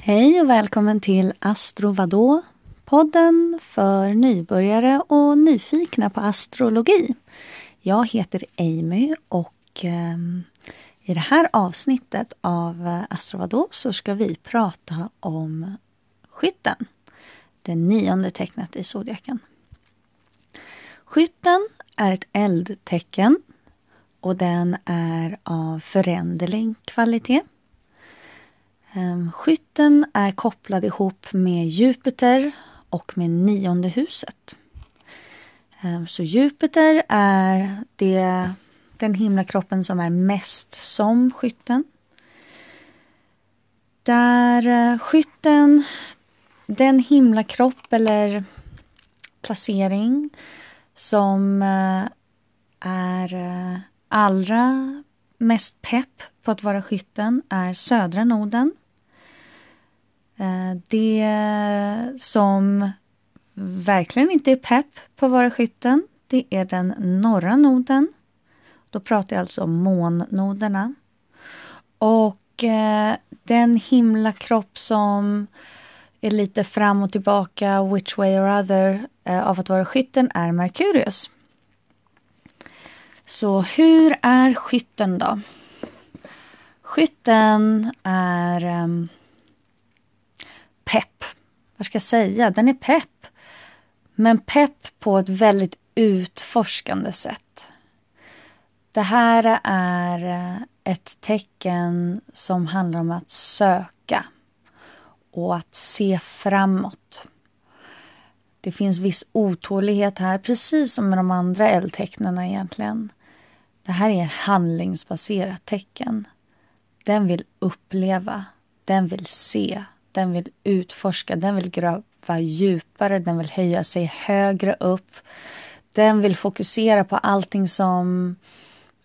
Hej och välkommen till Astro Vadå? Podden för nybörjare och nyfikna på astrologi. Jag heter Amy och ehm, i det här avsnittet av Astro Vadå så ska vi prata om skytten. Det nionde tecknet i zodiaken. Skytten är ett eldtecken och den är av föränderlig kvalitet. Ehm, skytten är kopplad ihop med Jupiter och med nionde huset. Ehm, så Jupiter är det, den himlakroppen som är mest som skytten. Där eh, skytten, den himlakropp eller placering som eh, är eh, allra mest pepp på att vara skytten är södra noden. Eh, det som verkligen inte är pepp på att vara skytten, det är den norra noden. Då pratar jag alltså om månnoderna. Och eh, den himlakropp som är lite fram och tillbaka, which way or other, eh, av att vara skytten är Merkurius. Så hur är skytten då? Skytten är um, pepp. Vad ska jag säga? Den är pepp. Men pepp på ett väldigt utforskande sätt. Det här är eh, ett tecken som handlar om att söka och att se framåt. Det finns viss otålighet här, precis som med de andra eldtecknen egentligen. Det här är ett handlingsbaserat tecken. Den vill uppleva, den vill se, den vill utforska, den vill gräva djupare, den vill höja sig högre upp. Den vill fokusera på allting som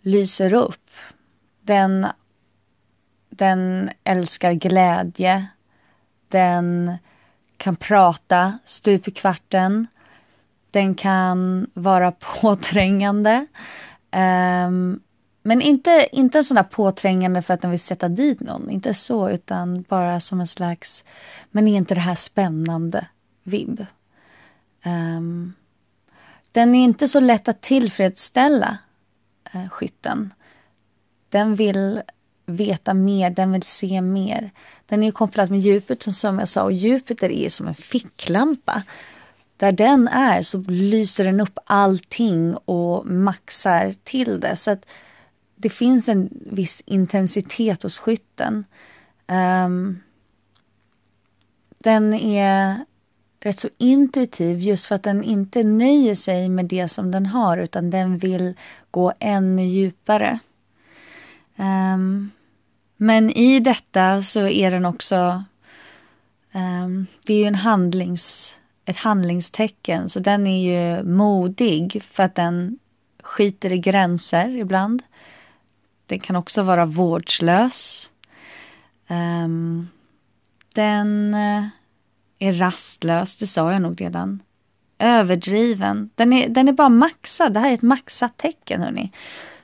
lyser upp. Den, den älskar glädje. Den kan prata stup i kvarten. Den kan vara påträngande. Um, men inte, inte en sån där påträngande för att den vill sätta dit någon. Inte så, utan bara som en slags... Men är inte det här spännande? Vibb. Um, den är inte så lätt att tillfredsställa, uh, skytten. Den vill veta mer, den vill se mer. Den är kopplad med Jupiter som jag sa och Jupiter är som en ficklampa. Där den är så lyser den upp allting och maxar till det. Så att det finns en viss intensitet hos skytten. Um, den är rätt så intuitiv just för att den inte nöjer sig med det som den har utan den vill gå ännu djupare. Um, men i detta så är den också... Um, det är ju en handlings, ett handlingstecken, så den är ju modig för att den skiter i gränser ibland. Den kan också vara vårdslös. Um, den eh, är rastlös, det sa jag nog redan. Överdriven. Den är, den är bara maxad. Det här är ett maxat tecken. Hörni.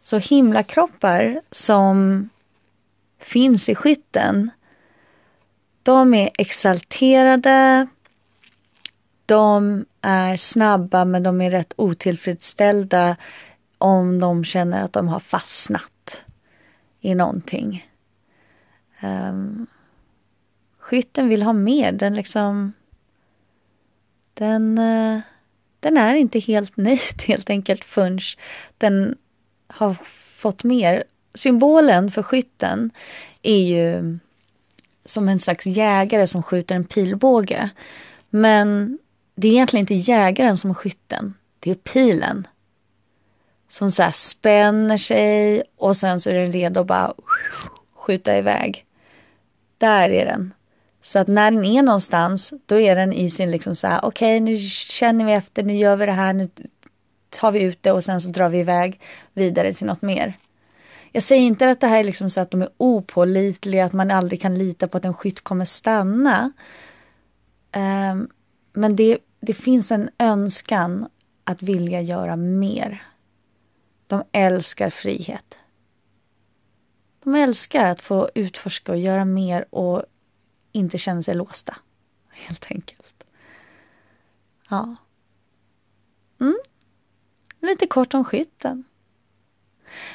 Så himlakroppar som finns i skytten, de är exalterade, de är snabba men de är rätt otillfredsställda om de känner att de har fastnat i någonting. Um, skytten vill ha mer. Den liksom... Den, uh, den är inte helt nöjd helt enkelt förrän den har fått mer symbolen för skytten är ju som en slags jägare som skjuter en pilbåge. Men det är egentligen inte jägaren som är skytten. Det är pilen. Som så spänner sig och sen så är den redo att bara skjuta iväg. Där är den. Så att när den är någonstans, då är den i sin liksom så här, okej okay, nu känner vi efter, nu gör vi det här, nu tar vi ut det och sen så drar vi iväg vidare till något mer. Jag säger inte att det här är liksom så att de är opålitliga, att man aldrig kan lita på att en skytt kommer stanna. Um, men det, det finns en önskan att vilja göra mer. De älskar frihet. De älskar att få utforska och göra mer och inte känna sig låsta. Helt enkelt. Ja. Mm. Lite kort om skytten.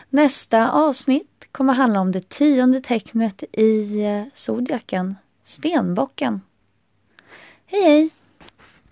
Nästa avsnitt kommer handla om det tionde tecknet i eh, zodiaken, stenbocken. Hej hej!